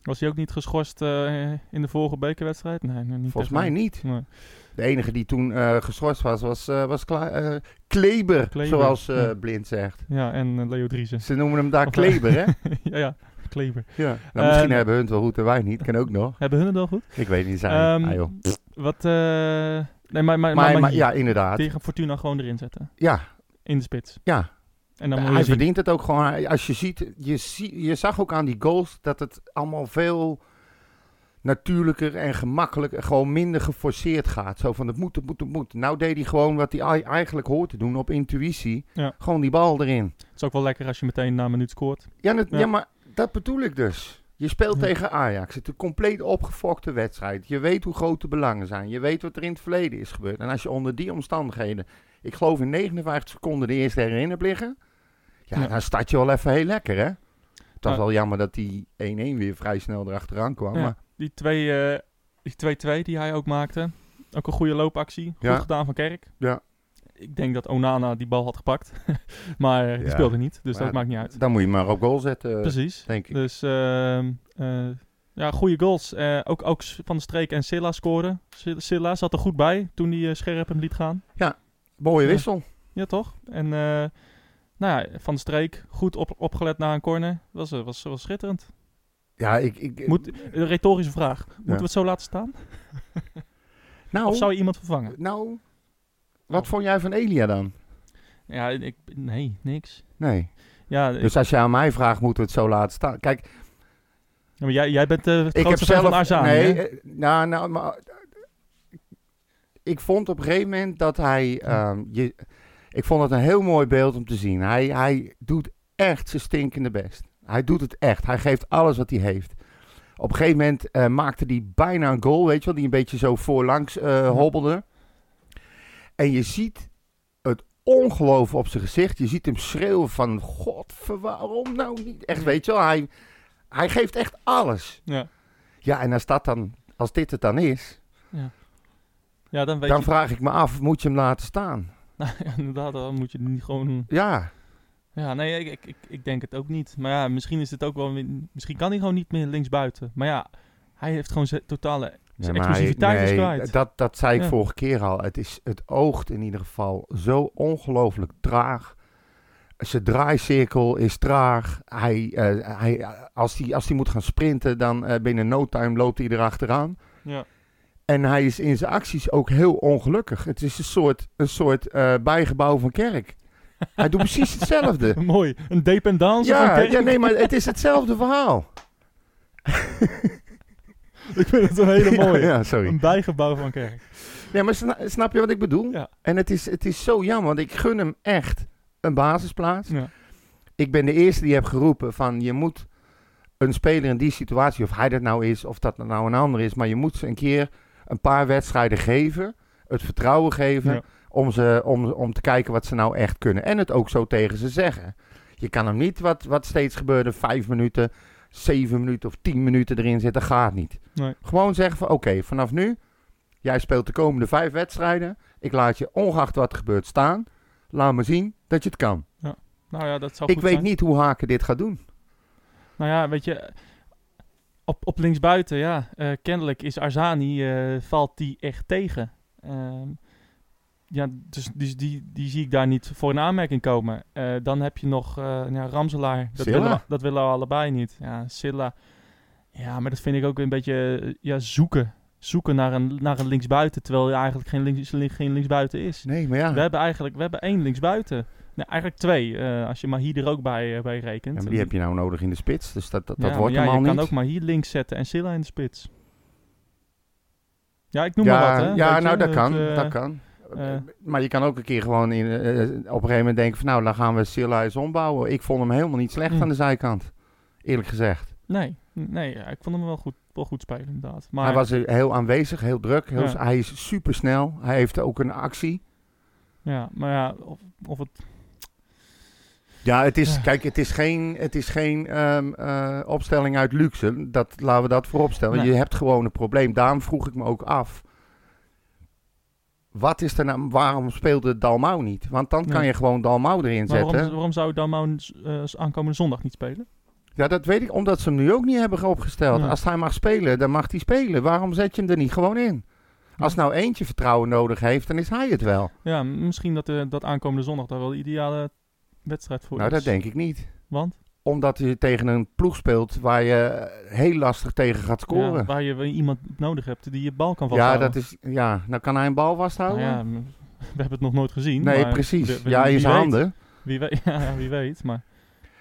Was hij ook niet geschorst eh, in de vorige bekerwedstrijd? Nee, niet Volgens mij niet. Nee. De enige die toen eh geschorst was, was, eh, was Kla- Kleber, Kleber, zoals ja. Blind zegt. Ja, en Leo Driessen. Ze noemen hem daar Of, Kleber, hè? ja, ja, Kleber. Ja. Nou, misschien Eh, hebben hun het wel goed en wij niet. Kan ook nog. Hebben hun het wel goed? Ik weet niet, zijn. Ehm, ah, joh. Wat, nee, maar, maar, Maar, ja, inderdaad. tegen Fortuna gewoon erin zetten. Ja, In de spits. ja. En dan moet hij verdient het ook gewoon. Als je ziet, je, zie, je zag ook aan die goals dat het allemaal veel natuurlijker en gemakkelijker, gewoon minder geforceerd gaat. Zo van het moet, het moet, het moet. Nou deed hij gewoon wat hij eigenlijk hoort te doen op intuïtie. Ja. Gewoon die bal erin. Het is ook wel lekker als je meteen na een minuut scoort. Ja, dat- Ja. ja, maar dat bedoel ik dus. Je speelt Ja. tegen Ajax. Het is een compleet opgefokte wedstrijd. Je weet hoe groot de belangen zijn. Je weet wat er in het verleden is gebeurd. En als je onder die omstandigheden, ik geloof in 59 seconden de eerste erin liggen. Ja, Ja. dan start je wel even heel lekker, hè? Het was Ja. wel jammer dat die 1-1 weer vrij snel erachteraan kwam. Ja. Maar Die 2 eh, die 2-2 die hij ook maakte. Ook een goede loopactie. Goed Ja. gedaan van Kerk. Ja. Ik denk dat Onana die bal had gepakt. maar eh, die Ja. speelde niet. Dus Maar dat maakt niet uit. dan moet je maar op goal zetten, Precies. denk ik. Dus ehm, eh, ja, goede goals. Eh, ook, ook Van de Streek en Silla scoren. Sil- Silla zat er goed bij toen hij eh, scherp hem liet gaan. Mooie wissel. Ja, toch? En eh, nou ja, Van de Streek goed op, opgelet na een corner. Was, eh, was, was schitterend. Ja, ik... ik Moet, een retorische vraag. Moeten Ja. we het zo laten staan? nou, Of zou je iemand vervangen? nou, wat vond jij van Elia dan? Ja, ik, nee, niks. Nee. Ja, Dus als je aan mij vraagt, moeten we het zo laten staan. Kijk, ja, maar jij, jij bent de ik heb grootste zelf... van Arzani, nee, hè? eh, nou, nou, maar... Ik vond op een gegeven moment dat hij... ehm, je, ik vond het een heel mooi beeld om te zien. Hij, hij doet echt zijn stinkende best. Hij doet het echt. Hij geeft alles wat hij heeft. Op een gegeven moment eh, maakte hij bijna een goal, weet je wel. Die een beetje zo voorlangs eh, hobbelde. En je ziet het ongeloof op zijn gezicht. Je ziet hem schreeuwen van... God, waarom nou niet? Echt, weet je wel. Hij, hij geeft echt alles. Ja. Ja, en als, dat dan, als dit het dan is... Ja, dan weet dan je... vraag ik me af, moet je hem laten staan? Nou, ja, inderdaad, dan moet je niet gewoon... Ja, Ja, nee, ik, ik, ik, denk het ook niet. Maar ja, misschien is het ook wel... Misschien kan hij gewoon niet meer linksbuiten. Maar ja, hij heeft gewoon zijn totale... Nee, is kwijt. Dat, dat zei ik Ja. vorige keer al. Het, is, het oogt in ieder geval zo ongelooflijk traag. Zijn draaicirkel is traag. Hij, eh, hij, als hij als hij moet gaan sprinten, dan eh, binnen no time loopt hij erachteraan. Ja. En hij is in zijn acties ook heel ongelukkig. Het is een soort, een soort eh, bijgebouw van kerk. Hij doet precies hetzelfde. Mooi. Een dependance van Ja, Kerk. ja, nee, maar het is hetzelfde verhaal. Ik vind het een hele mooie. Ja, sorry. Een bijgebouw van Kerk. Ja, maar sna- snap je wat ik bedoel? Ja. En het is, het is zo jammer, want ik gun hem echt een basisplaats. Ja. Ik ben de eerste die heb geroepen van je moet een speler in die situatie, of hij dat nou is, of dat nou een ander is, maar je moet ze een keer een paar wedstrijden geven, het vertrouwen geven, Ja. om, ze, om, om te kijken wat ze nou echt kunnen. En het ook zo tegen ze zeggen. Je kan hem niet, wat, wat steeds gebeurde, vijf minuten, zeven minuten of tien minuten erin zitten, gaat niet. Nee. Gewoon zeggen van oké, vanaf nu, jij speelt de komende vijf wedstrijden. Ik laat je ongeacht wat er gebeurt staan. Laat me zien dat je het kan. Nou ja, dat zou Ik weet zijn. niet hoe Haken dit gaat doen. Nou ja, weet je, op, op linksbuiten, ja, eh, kennelijk is Arzani, eh, valt die echt tegen. Ehm, ja, dus, dus die, die zie ik daar niet voor in aanmerking komen. Eh, dan heb je nog ja, Ramselaar. Dat willen, we, dat willen we allebei niet. Ja, Silla. Ja, maar dat vind ik ook een beetje ja, zoeken. Zoeken naar een, naar een linksbuiten, terwijl je eigenlijk geen, links, geen linksbuiten is. Nee, maar ja. We hebben eigenlijk we hebben één linksbuiten. Nee, eigenlijk twee, eh, als je Mahi er ook bij, eh, bij rekent. Ja, maar die heb je nou nodig in de spits. Dus dat, dat, Ja, dat maar wordt ja, hem al je niet. kan ook maar hier links zetten en Silla in de spits. Ja, ik noem ja, maar wat, hè. ja nou je, dat kan. eh, dat kan. maar je kan ook een keer gewoon in, op een gegeven moment denken van nou, dan gaan we Silla eens ombouwen. Ik vond hem helemaal niet slecht Mm. aan de zijkant. Eerlijk gezegd. nee, nee ja, ik vond hem wel goed, wel goed spelen, inderdaad. Maar, hij was heel aanwezig, heel druk. Heel, Ja. Hij is super snel. Hij heeft ook een actie. Ja, maar ja, of, of het... Ja, het is, kijk, het is geen, het is geen ehm, eh, opstelling uit luxe. Dat, laten we dat voorop stellen. Nee. Je hebt gewoon een probleem. Daarom vroeg ik me ook af. Wat is er nou, waarom speelde Dalmau niet? Want dan kan Nee. je gewoon Dalmau erin Maar zetten. waarom, waarom zou Dalmau eh, aankomende zondag niet spelen? Ja, dat weet ik, omdat ze hem nu ook niet hebben opgesteld. Als hij mag spelen, dan mag hij spelen. Waarom zet je hem er niet gewoon in? Als nou eentje vertrouwen nodig heeft, dan is hij het wel. Ja, misschien dat, eh, dat aankomende zondag daar wel de ideale wedstrijd voor nou, is. dat denk ik niet. Want? Omdat je tegen een ploeg speelt waar je heel lastig tegen gaat scoren. Ja, waar je iemand nodig hebt die je bal kan Ja, vasthouden. dat is, ja, nou kan hij een bal vasthouden? Nou ja, we hebben het nog nooit gezien. nee, precies. we- ja, in zijn weet. handen. Wie weet, ja, wie weet. Maar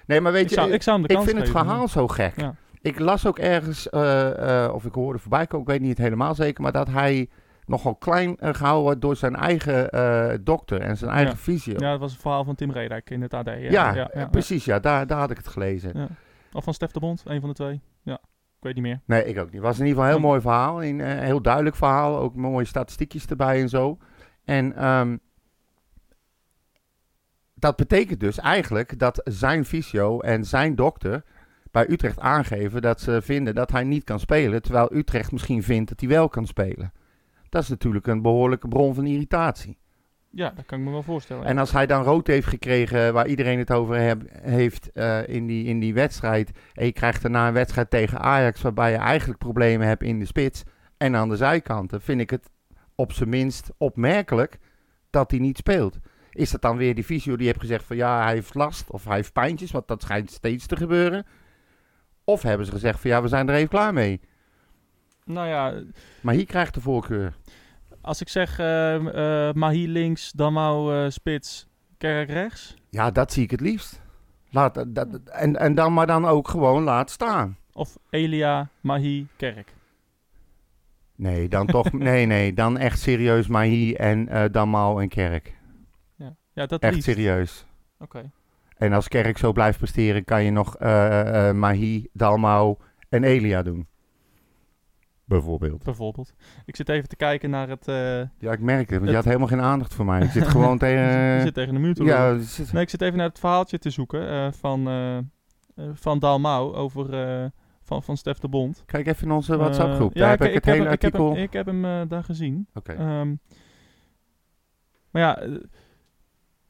Nee, maar weet ik, je, zou, ik zou hem de ik vind het verhaal zo gek. Ja. Ik las ook ergens, eh, eh, of ik hoorde voorbij komen, ik weet niet helemaal zeker, maar dat hij nogal klein eh, gehouden door zijn eigen eh, dokter en zijn eigen fysio. Ja, dat was het verhaal van Tim Redijk in het AD. Ja, precies. Ja, daar, daar had ik het gelezen. ja. Of van Stef de Bond, een van de twee. Ja, ik weet niet meer. Nee, ik ook niet. Het was in ieder geval een heel mooi verhaal. Een eh, heel duidelijk verhaal. Ook mooie statistiekjes erbij en zo. En ehm, dat betekent dus eigenlijk dat zijn fysio en zijn dokter bij Utrecht aangeven dat ze vinden dat hij niet kan spelen. Terwijl Utrecht misschien vindt dat hij wel kan spelen. Dat is natuurlijk een behoorlijke bron van irritatie. Ja, dat kan ik me wel voorstellen. En als hij dan rood heeft gekregen, waar iedereen het over heb- heeft eh, in, die, in die wedstrijd. En je krijgt daarna een wedstrijd tegen Ajax, waarbij je eigenlijk problemen hebt in de spits en aan de zijkanten. Vind ik het op zijn minst opmerkelijk dat hij niet speelt. Is dat dan weer die fysio die heeft gezegd van ja, hij heeft last of hij heeft pijntjes, want dat schijnt steeds te gebeuren. Of hebben ze gezegd van ja, we zijn er even klaar mee. Nou ja, Maar hier krijgt de voorkeur. als ik zeg eh eh Mahi links, Damau eh spits, Kerk rechts. Ja, dat zie ik het liefst. Laat, dat, en, en dan maar dan ook gewoon laat staan. Of Elia, Mahi, Kerk. Nee, dan toch. nee, nee, dan echt serieus Mahi en eh Damau en Kerk. Ja, ja dat Echt liefst. serieus. Oké. En als Kerk zo blijft presteren, kan je nog eh eh Mahi, Dalmau en Elia doen. Bijvoorbeeld. Bijvoorbeeld. Ik zit even te kijken naar het... eh, Ja, ik merk het, want Het- je had helemaal geen aandacht voor mij. Ik zit gewoon tegen... je zit tegen de muur te ja, lopen. zit- Nee, ik zit even naar het verhaaltje te zoeken eh, van, eh eh, van Dalmau over... eh, van, van Stef de Bond. Kijk even in onze WhatsApp-groep. Eh, Daar ja, heb ik, het hele hem, ik heb artikel... hem, ik heb hem eh, daar gezien. Oké. Ehm, maar ja, eh,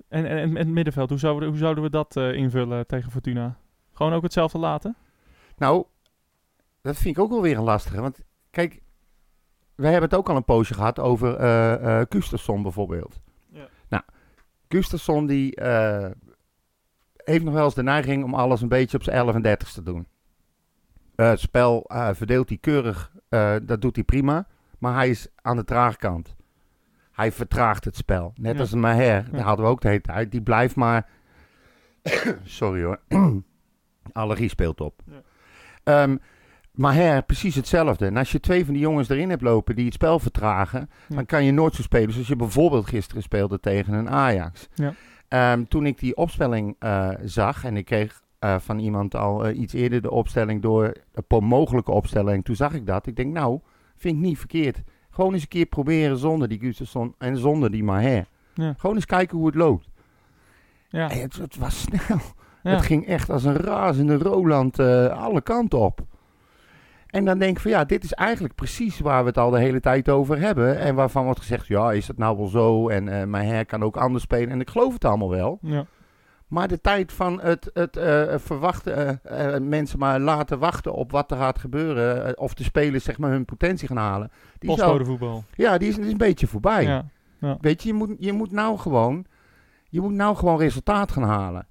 en, en, en het middenveld, hoe zouden, we- hoe zouden we dat eh, invullen tegen Fortuna? Gewoon ook hetzelfde laten? Nou, dat vind ik ook wel weer een lastige. Want kijk, wij hebben het ook al een poosje gehad over eh Gustafsson bijvoorbeeld. Ja. Nou, Gustafsson die eh, heeft nog wel eens de neiging om alles een beetje op zijn 11 en 30 te doen. Het spel verdeelt hij keurig, dat doet hij prima. Maar hij is aan de traagkant. Hij vertraagt het spel. Net Ja. als een Maher, Ja. daar hadden we ook de hele tijd. Die blijft maar... Sorry hoor. Allergie speelt op. Ja. Ehm, Maar her, precies hetzelfde. En als je twee van die jongens erin hebt lopen die het spel vertragen, Ja. dan kan je nooit zo spelen zoals je bijvoorbeeld gisteren speelde tegen een Ajax. Ja. Ehm, toen ik die opstelling eh, zag en ik kreeg eh, van iemand al eh, iets eerder de opstelling door de po- mogelijke opstelling, toen zag ik dat. Ik denk, nou, vind ik niet verkeerd. Gewoon eens een keer proberen zonder die Gustafsson en zonder die Maher. Ja. Gewoon eens kijken hoe het loopt. Ja. En het, het was snel. Het ging echt als een razende Roland alle kanten op. En dan denk ik van ja, dit is eigenlijk precies waar we het al de hele tijd over hebben. En waarvan wordt gezegd, ja, is het nou wel zo? En eh mijn her kan ook anders spelen. En ik geloof het allemaal wel. Ja. Maar de tijd van het, het eh, verwachten, eh, mensen maar laten wachten op wat er gaat gebeuren. of de spelers zeg maar hun potentie gaan halen. Die is al- voetbal. ja, die is, die is een beetje voorbij. Ja. Ja. Weet je, je moet, je moet nou gewoon, je moet nou gewoon resultaat gaan halen.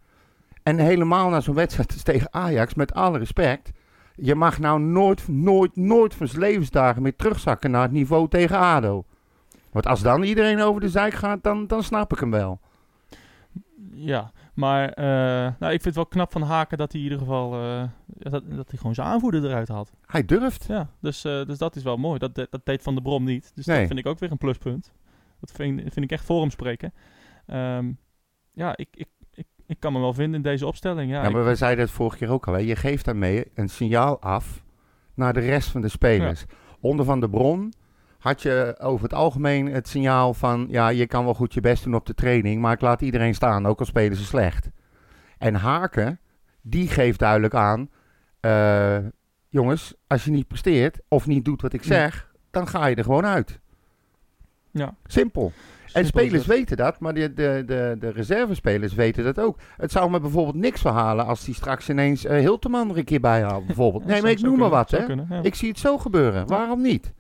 En helemaal naar zo'n wedstrijd tegen Ajax, met alle respect. Je mag nou nooit, nooit, nooit van zijn levensdagen meer terugzakken naar het niveau tegen ADO. Want als dan iedereen over de zijk gaat, dan, dan snap ik hem wel. Ja, maar eh, nou, ik vind het wel knap van Haken dat hij in ieder geval eh, dat, dat hij gewoon zijn aanvoerder eruit had. Hij durft. Ja, dus, eh, dus dat is wel mooi. Dat, dat deed Van de Brom niet. Dus Nee. dat vind ik ook weer een pluspunt. Dat vind, vind ik echt voor hem spreken. Ehm, ja, ik, ik, ik, kan me wel vinden in deze opstelling. Ja, Ja, maar we zeiden het vorige keer ook al. Hè. Je geeft daarmee een signaal af naar de rest van de spelers. Onder Van de Bron had je over het algemeen het signaal van... ja, je kan wel goed je best doen op de training... maar ik laat iedereen staan, ook al spelen ze slecht. En Haken, die geeft duidelijk aan... eh, jongens, als je niet presteert of niet doet wat ik zeg... dan ga je er gewoon uit. Ja. Simpel. En spelers het. weten dat, maar de, de, de, de reservespelers weten dat ook. Het zou me bijvoorbeeld niks verhalen als die straks ineens eh Hilteman er een keer bij haalt, bijvoorbeeld. Nee, maar ik noem maar wat, hè. zou kunnen, ja. Ik zie het zo gebeuren. Waarom niet?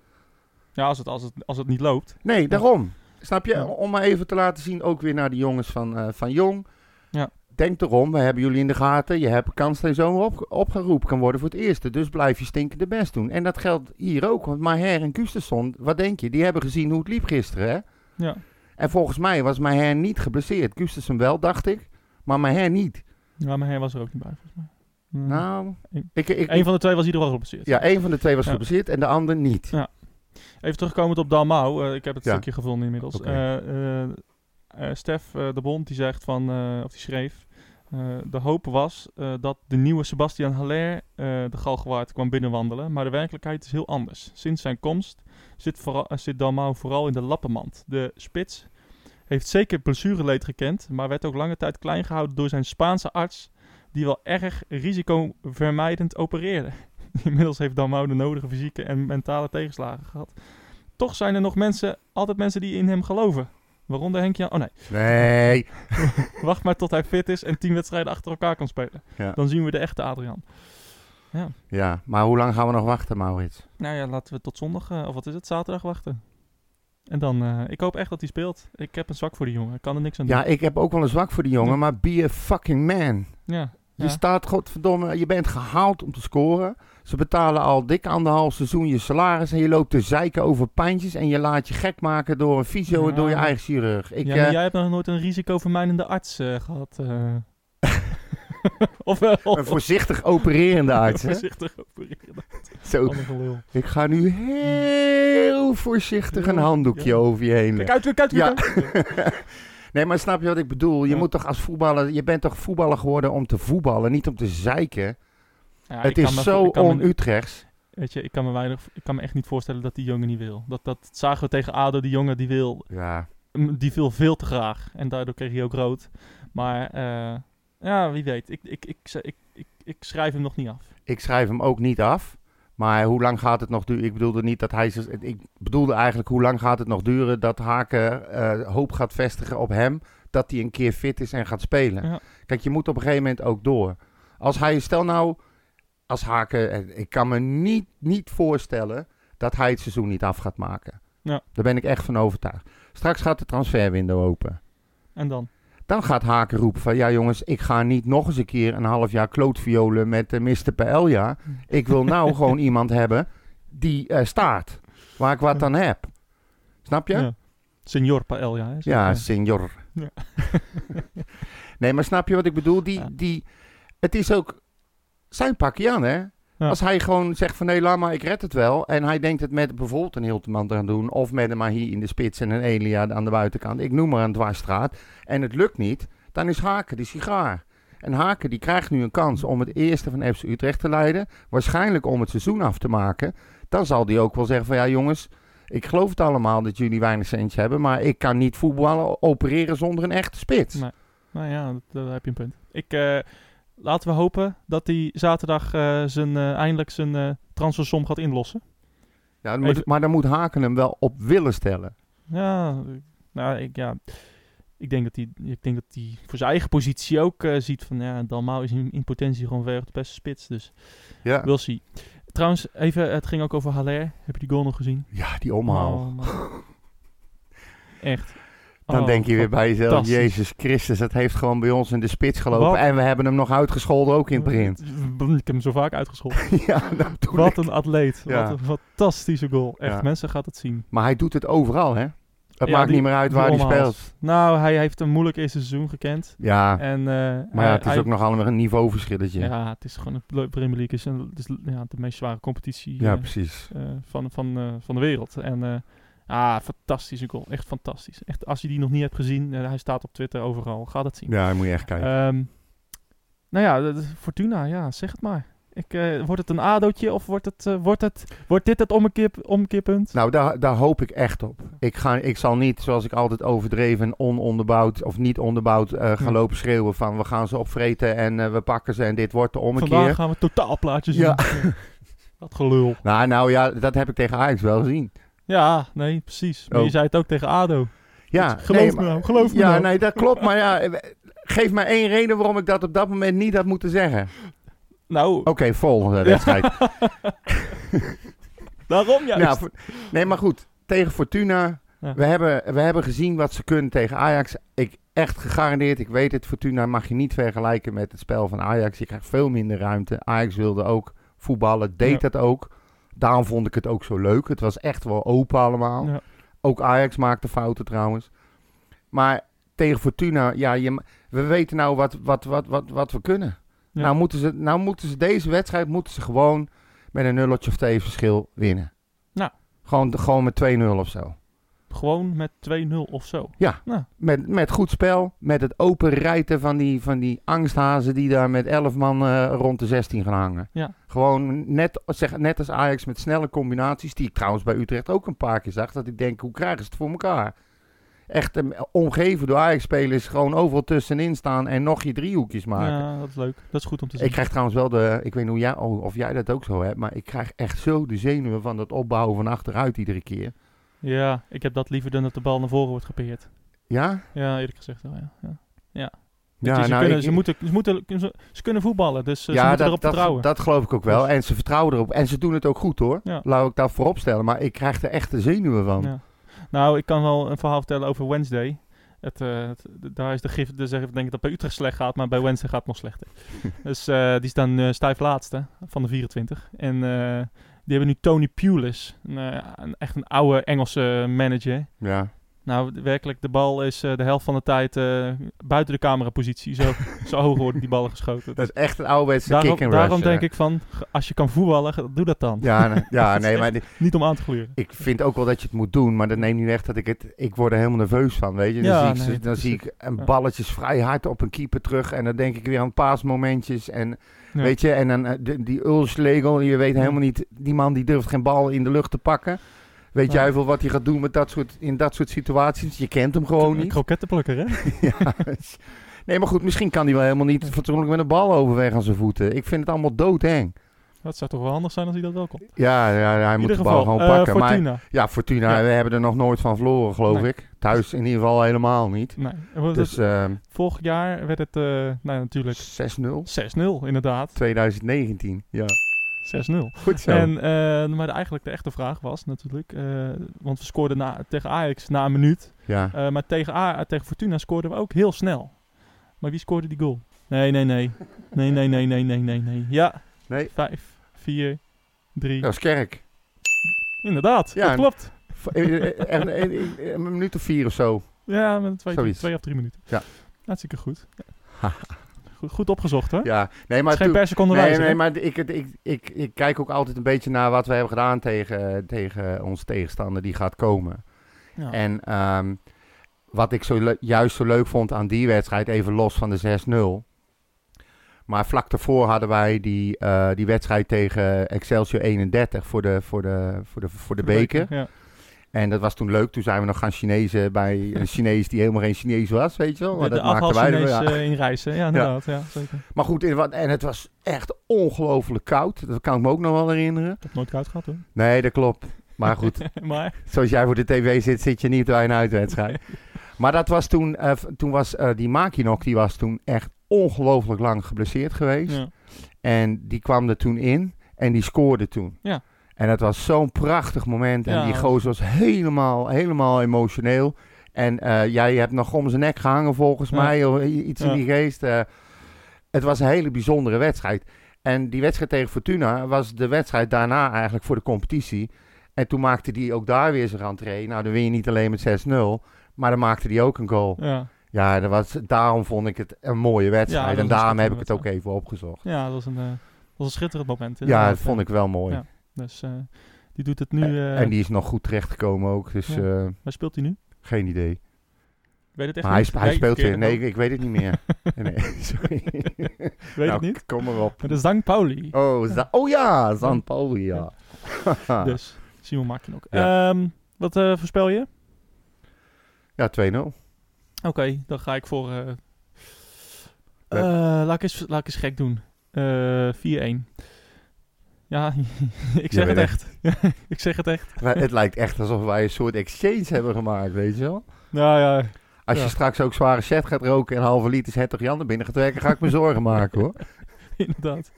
Ja, als het, als het, als het niet loopt. Nee, daarom. Snap je? Om maar even te laten zien, ook weer naar de jongens van, eh, van Jong. Ja. Denk erom, we hebben jullie in de gaten. Je hebt kans dat je zo op, opgeroepen kan worden voor het eerste. Dus blijf je stinkende best doen. En dat geldt hier ook. Want Maher en Gustafsson, wat denk je? Die hebben gezien hoe het liep gisteren, hè? Ja. En volgens mij was Maher niet geblesseerd. Gustafsson wel, dacht ik. Maar Maher niet. Ja, hij was er ook niet bij, volgens mij. Hmm. Nou, ik, ik, Eén van de twee was ieder geval geblesseerd. ja, één van de twee was Ja. geblesseerd en de ander niet. Ja. Even terugkomend op Dalmau. eh, ik heb het Ja. stukje gevonden inmiddels. Eh, eh, eh, Stef eh, de Bond die zegt van, eh, of die schreef... eh, de hoop was eh, dat de nieuwe Sebastian Haller eh, de Galgenwaard kwam binnenwandelen. Maar de werkelijkheid is heel anders. Sinds zijn komst zit, vooral, eh, zit vooral in de lappenmand. De spits heeft zeker blessureleed gekend... maar werd ook lange tijd klein gehouden door zijn Spaanse arts... die wel erg risicovermijdend opereerde. Inmiddels heeft Dalmau de nodige fysieke en mentale tegenslagen gehad. Toch zijn er nog mensen, altijd mensen die in hem geloven. Waaronder Henk Jan. Oh nee. Nee. Wacht maar tot hij fit is en tien wedstrijden achter elkaar kan spelen. Ja. Dan zien we de echte Adriaan. Ja. ja, maar hoe lang gaan we nog wachten, Maurits? Nou ja, laten we tot zondag, eh, of wat is het, zaterdag wachten. En dan, eh, ik hoop echt dat hij speelt. Ik heb een zwak voor die jongen. Ik kan er niks aan doen. Ja, ik heb ook wel een zwak voor die jongen, Ja. maar be a fucking man. Ja. Je staat, godverdomme, je bent gehaald om te scoren. Ze betalen al dik anderhalf seizoen je salaris en je loopt te zeiken over pijntjes en je laat je gek maken door een fysio en door je eigen chirurg. Ik, ja, maar eh, jij hebt nog nooit een risicovermijdende arts eh, gehad. eh. of wel? Een voorzichtig opererende arts? Voorzichtig opereren. Zo, Wat een gelul. ik ga nu heel voorzichtig een handdoekje ja. over je heen Kijk uit, kijk uit, kijk Ja. nee, maar snap je wat ik bedoel? Je Ja. moet toch als voetballer, je bent toch voetballer geworden om te voetballen, niet om te zeiken. Ja, het is me- zo on-Utrechts. Weet je, ik kan, me weinig, ik kan me echt niet voorstellen dat die jongen niet wil. Dat, dat zagen we tegen ADO, die jongen die wil, Ja, die wil veel te graag. En daardoor kreeg hij ook rood. Maar eh, ja, wie weet. Ik, ik, ik, ik, ik, ik schrijf hem nog niet af. ik schrijf hem ook niet af. Maar hoe lang gaat het nog duren? Ik bedoelde niet dat hij... Ik bedoelde eigenlijk hoe lang gaat het nog duren dat Haken eh, hoop gaat vestigen op hem. Dat hij een keer fit is en gaat spelen. Ja. Kijk, je moet op een gegeven moment ook door. Als hij, stel nou, als Haken... eh, Ik kan me niet, niet voorstellen dat hij het seizoen niet af gaat maken. Ja. Daar ben ik echt van overtuigd. Straks gaat de transferwindow open. En dan? Dan gaat Haken roepen van... Ja jongens, ik ga niet nog eens een keer een half jaar klootviolen met uh, Mr. Paella. Ik wil nou gewoon iemand hebben die uh, staat. Waar ik wat aan heb. Snap je? Ja. Senior Paella. Hè, Ja, ja. senior. Ja. nee, maar snap je wat ik bedoel? Die, die, het is ook zijn pakje aan, hè? Ja. Als hij gewoon zegt van nee, laat maar, ik red het wel. En hij denkt het met bijvoorbeeld een Hilteman te gaan doen. Of met een Mahi in de spits en een Elia aan de buitenkant. Ik noem maar een dwarsstraat. En het lukt niet. Dan is Haken die sigaar. En Haken die krijgt nu een kans om het eerste van FC Utrecht te leiden. Waarschijnlijk om het seizoen af te maken. Dan zal hij ook wel zeggen van ja jongens. Ik geloof het allemaal dat jullie weinig centjes hebben. Maar ik kan niet voetballen opereren zonder een echte spits. Nee. Nou ja, dat, daar heb je een punt. Ik, eh, laten we hopen dat hij zaterdag eh, zijn, eh, eindelijk zijn eh transfersom gaat inlossen. Ja, dan moet- Even- maar dan moet Haken hem wel op willen stellen. Ja, nou, ik, ja, ik denk dat hij, ik denk dat hij voor zijn eigen positie ook ziet van ja, Dalmau is in, in potentie gewoon ver de beste spits. Dus Ja. we'll see. Trouwens, even, het ging ook over Haller. Heb je die goal nog gezien? Ja, die omhaal. Oh. Echt. Dan Oh, denk je weer bij jezelf. Jezus Christus, dat heeft gewoon bij ons in de spits gelopen. Wat? En we hebben hem nog uitgescholden ook in het begin. Ik heb hem zo vaak uitgescholden. ja, Wat ik. een atleet. Ja. Wat een fantastische goal. Echt, Ja. mensen gaat het zien. Maar hij doet het overal, hè? Het Ja, maakt die- niet meer uit waar hij speelt. Nou, hij heeft een moeilijk eerste seizoen gekend. Ja, En, eh, maar ja, hij- het is hij- ook nog allemaal een niveauverschilletje. Ja, Ja, het is gewoon een Premier League is, een, het is ja, de meest zware competitie eh, precies. eh, van, van, eh, van de wereld. En eh ah, fantastische goal. Echt fantastisch. Echt, als je die nog niet hebt gezien, eh, hij staat op Twitter overal. Ga dat zien. Ja, daar moet je echt kijken. Ehm, nou ja, Fortuna, ja, zeg het maar. Ik, eh, wordt het een ADO'tje of wordt, het, eh, wordt, het, wordt dit het omkeer, omkeerpunt? Nou, daar, daar hoop ik echt op. Ik, ga, ik zal niet, zoals ik altijd overdreven en ononderbouwd of niet onderbouwd eh, gaan lopen schreeuwen van we gaan ze opvreten en we pakken ze en dit wordt de ommekeer. Vandaag gaan we totaalplaatjes Ja. zien. Dat gelul. Nou, nou ja, dat heb ik tegen Ajax wel gezien. Ja, nee, precies. Maar Oh. je zei het ook tegen ADO. Ja, Geloof nee, me maar- nou, geloof me Ja, nou. nee, dat klopt. Maar ja, geef mij één reden waarom ik dat op dat moment niet had moeten zeggen. Nou, Oké, volgende wedstrijd. daarom juist. Nou, nee, maar goed. Tegen Fortuna. Ja. We, hebben, we hebben gezien wat ze kunnen tegen Ajax. Ik echt gegarandeerd, ik weet het, Fortuna mag je niet vergelijken met het spel van Ajax. Je krijgt veel minder ruimte. Ajax wilde ook voetballen, deed Ja. dat ook. Daarom vond ik het ook zo leuk. Het was echt wel open allemaal. Ja. Ook Ajax maakte fouten trouwens. Maar tegen Fortuna, ja, je, we weten nou wat, wat, wat, wat, wat we kunnen. Ja. Nou, moeten ze, nou moeten ze deze wedstrijd moeten ze gewoon met een nulletje of twee verschil winnen. Nou. Gewoon, gewoon met 2-0 of zo. Gewoon met 2-0 of zo. Ja, Nou. met, met goed spel. Met het open rijten van die, van die angsthazen die daar met 11 man eh, rond de 16 gaan hangen. Ja. Gewoon net, zeg, net als Ajax met snelle combinaties. Die ik trouwens bij Utrecht ook een paar keer zag. Dat ik denk, hoe krijgen ze het voor elkaar? Echt eh, omgeven door Ajax-spelers. Gewoon overal tussenin staan en nog je driehoekjes maken. Ja, dat is leuk. Dat is goed om te zien. Ik krijg trouwens wel de, ik weet niet hoe jij, of jij dat ook zo hebt, maar ik krijg echt zo de zenuwen van dat opbouwen van achteruit iedere keer. Ja, ik heb dat liever dan dat de bal naar voren wordt gepeerd. Ja? Ja, eerlijk gezegd wel, ja. ja. ja. Ze, nou, kunnen, ik- ze, moeten, ze, moeten, ze, ze kunnen voetballen, dus eh, ze moeten dat, erop dat, vertrouwen. dat geloof ik ook wel. Dus- En ze vertrouwen erop. En ze doen het ook goed hoor. Ja. Laat ik dat voorop stellen. Maar ik krijg er echt de zenuwen van. Nou, ik kan wel een verhaal vertellen over Wednesday. Het, eh, het- daar is de gif, dus denk ik dat bij Utrecht slecht gaat, maar bij Wednesday gaat het nog slechter. dus eh, die staan eh stijf laatste van de 24. En die hebben nu Tony Pulis, een, eh, een- echt een oude Engelse manager. Ja. Nou, werkelijk, de bal is eh, de helft van de tijd eh, buiten de camerapositie. Zo, zo hoog worden die ballen geschoten. Dat is echt een ouderwetse daarom, kick and daarom rush, denk eh. ik van, als je kan voetballen, doe dat dan. Ja, nee, ja, nee, maar echt die- niet om aan te gluren. ik vind ook wel dat je het moet doen, maar dat neemt niet weg dat ik het. Ik word er helemaal nerveus van, weet je. Dan Ja, zie ik, nee, dan zie ik een Ja. balletjes vrij hard op een keeper terug en dan denk ik weer aan paasmomentjes en Ja. weet je en dan eh, die Ulslegel, je weet helemaal niet, die man die durft geen bal in de lucht te pakken. Weet Ja. jij veel wat hij gaat doen met dat soort, in dat soort situaties? Je kent hem gewoon Een niet. krokettenplukker, hè? ja. Nee, maar goed, misschien kan hij wel helemaal niet fatsoenlijk met een bal overweg aan zijn voeten. Ik vind het allemaal doodeng. Dat zou toch wel handig zijn als hij dat wel kon. Ja, ja hij moet de bal geval, gewoon eh, pakken. Fortuna. Maar, ja, Fortuna, Ja. we hebben er nog nooit van verloren, geloof Nee. ik. Thuis in ieder geval helemaal niet. Nee. Dus het- ehm vorig jaar werd het, eh, nou natuurlijk 6-0. 6-0, inderdaad. 2019, ja. 6-0. Goed zo. En, eh, maar de, eigenlijk de echte vraag was natuurlijk, eh, want we scoorden na, tegen Ajax na een minuut. Ja. Eh, maar tegen, A, tegen Fortuna scoorden we ook heel snel. Maar wie scoorde die goal? Nee, nee, nee. Nee, nee, nee, nee, nee, nee, nee. Ja. Nee. 5, 4, 3. Dat is kerk. Inderdaad, Ja, dat klopt. Eh, Een minuut of vier of zo. Ja, met twee, Zoiets. twee of drie minuten. Ja. Hartstikke goed. Ja. Goed, opgezocht, hè? Ja, nee, maar is geen per seconde nee, nee, maar ik, ik, ik, ik, ik kijk ook altijd een beetje naar wat we hebben gedaan tegen, tegen onze tegenstander die gaat komen. Ja. En ehm, wat ik zo juist zo leuk vond aan die wedstrijd, even los van de 6-0. Maar vlak daarvoor hadden wij die, eh, die wedstrijd tegen Excelsior 31 voor de, voor de, voor de, voor de beker. Ja. En dat was toen leuk. Toen zijn we nog gaan Chinezen bij een Chinees die helemaal geen Chinees was, weet je wel. Maar De, de dat maakten wij afval ja. in reizen. Ja, inderdaad. Ja. zeker. Maar goed, en het was echt ongelooflijk koud. Dat kan ik me ook nog wel herinneren. Ik heb nooit koud gehad, hoor. Nee, dat klopt. Maar goed, Maar- zoals jij voor de tv zit, zit je niet bij een uitwedstrijd. Maar dat was toen, eh, toen was eh, die Makinok, die was toen echt ongelooflijk lang geblesseerd geweest. Ja. En die kwam er toen in en die scoorde toen. Ja. En dat was zo'n prachtig moment. En Ja, die gozer was helemaal, helemaal emotioneel. En eh, jij hebt nog om zijn nek gehangen volgens Ja. mij. Of iets in die geest. eh. het was een hele bijzondere wedstrijd. En die wedstrijd tegen Fortuna was de wedstrijd daarna eigenlijk voor de competitie. En toen maakte die ook daar weer zijn rentree. Nou, dan win je niet alleen met 6-0. Maar dan maakte die ook een goal. Ja. Ja, dat was, daarom vond ik het een mooie wedstrijd. en daarom heb ik het ook even opgezocht. Ja, dat was een, eh, dat was een schitterend moment. Ja, dat vond ik wel mooi. Ja, dus eh, die doet het nu... eh, en die is nog goed terechtgekomen ook. Dus Ja. eh, Waar speelt hij nu? geen idee. Ik weet het echt Maar hij, niet. sp- hij Nee, speelt weer. Nee, ik weet het niet meer. nee, sorry. Weet Nou, het niet? Kom maar op. Dat is Dank Pauli. Oh, Za- oh ja, Zan Pauli, ja. Dus, Simon ook. Ja. Ehm, wat eh, voorspel je? Ja, 2-0. Oké, dan ga ik voor... eh, eh, laat, ik eens, laat ik eens gek doen. Eh 4-1. Ja, ik zeg het echt. ik zeg het echt. Maar het lijkt echt alsof wij een soort exchange hebben gemaakt, weet je wel? Nou ja. Als ja. je straks ook zware set gaat roken en halve liter hertog Jan er binnen gaat werken, ga ik me zorgen maken hoor. Inderdaad.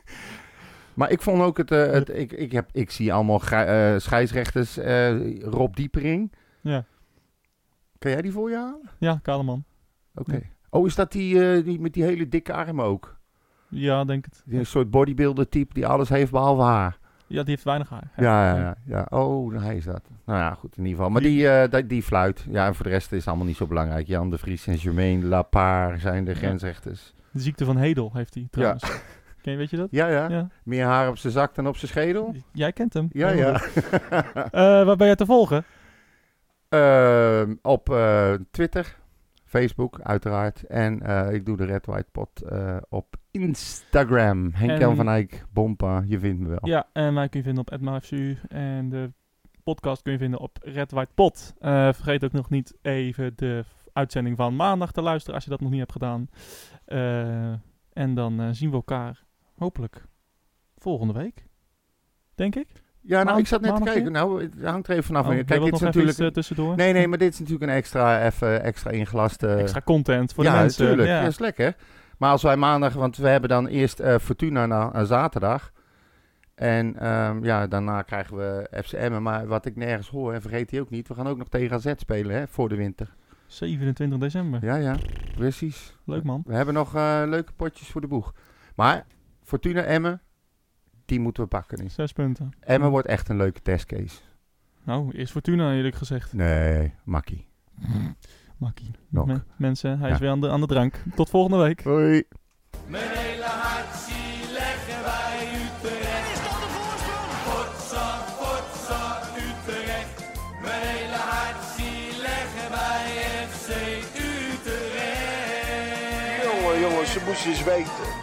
Maar ik vond ook het, eh, het ik, ik, heb, ik zie allemaal eh, scheidsrechters, eh, Rob Diepering. Ja. Kan jij die voor je halen? Ja, Kaleman. Oké. Oh, is dat die, die met die hele dikke armen ook? Ja, denk het. Die een soort bodybuilder type die alles heeft behalve haar. Ja, die heeft weinig haar. Ja, ja, ja. ja. Oh, hij is dat. Nou ja, goed, in ieder geval. Maar die, eh, die, die fluit. Ja, en voor de rest is het allemaal niet zo belangrijk. Jan de Vries en Jermaine Lapar zijn de grensrechters. De ziekte van Hedel heeft hij trouwens. Ken je, weet je dat? Ja, ja, Ja. Meer haar op zijn zak dan op zijn schedel? Jij kent hem. Ja, ja. Eh, waar ben je te volgen? Ehm, op eh, Twitter, Facebook uiteraard. En eh, ik doe de Red White Pot eh, op Instagram. Henk-Jan En- van Eyck, Bompa, je vindt me wel. Ja, en mij kun je vinden op @maafsu en de podcast kun je vinden op Red White Pot. Eh, vergeet ook nog niet even de uitzending van maandag te luisteren als je dat nog niet hebt gedaan. En dan zien we elkaar hopelijk volgende week. Denk ik. Ja, nou, ik zat net te kijken. Nou, het hangt er even vanaf. Oh, Kijk, dit is natuurlijk... iets, eh, tussendoor? Nee, nee, maar dit is natuurlijk een extra, even, extra ingelaste... Extra content voor de ja, mensen. natuurlijk. Ja. Dat is lekker. Maar als wij maandag... Want we hebben dan eerst eh, Fortuna na na zaterdag. En ehm, ja, daarna krijgen we FCM. Maar wat ik nergens hoor, en vergeet die ook niet... We gaan ook nog tegen AZ spelen, hè, voor de winter. 27 december. Ja, ja, precies. Leuk man. We hebben nog eh, leuke potjes voor de boeg. Maar Fortuna Emmen, die moeten we pakken nu. Zes punten. Emmen wordt echt een leuke testcase. Nou, eerst Fortuna eerlijk gezegd. Nee, makkie. Makkie. Nok. Me- mensen, hij Ja. is weer aan de, aan de drank. Tot volgende week. Hoi. Mijn hele hart zie leggen wij Utrecht. Is dat de voorsprong? Potsa, potsa, Utrecht. Mijn hele hart zie leggen wij FC Utrecht. Jongen, jongens, ze moesten eens weten.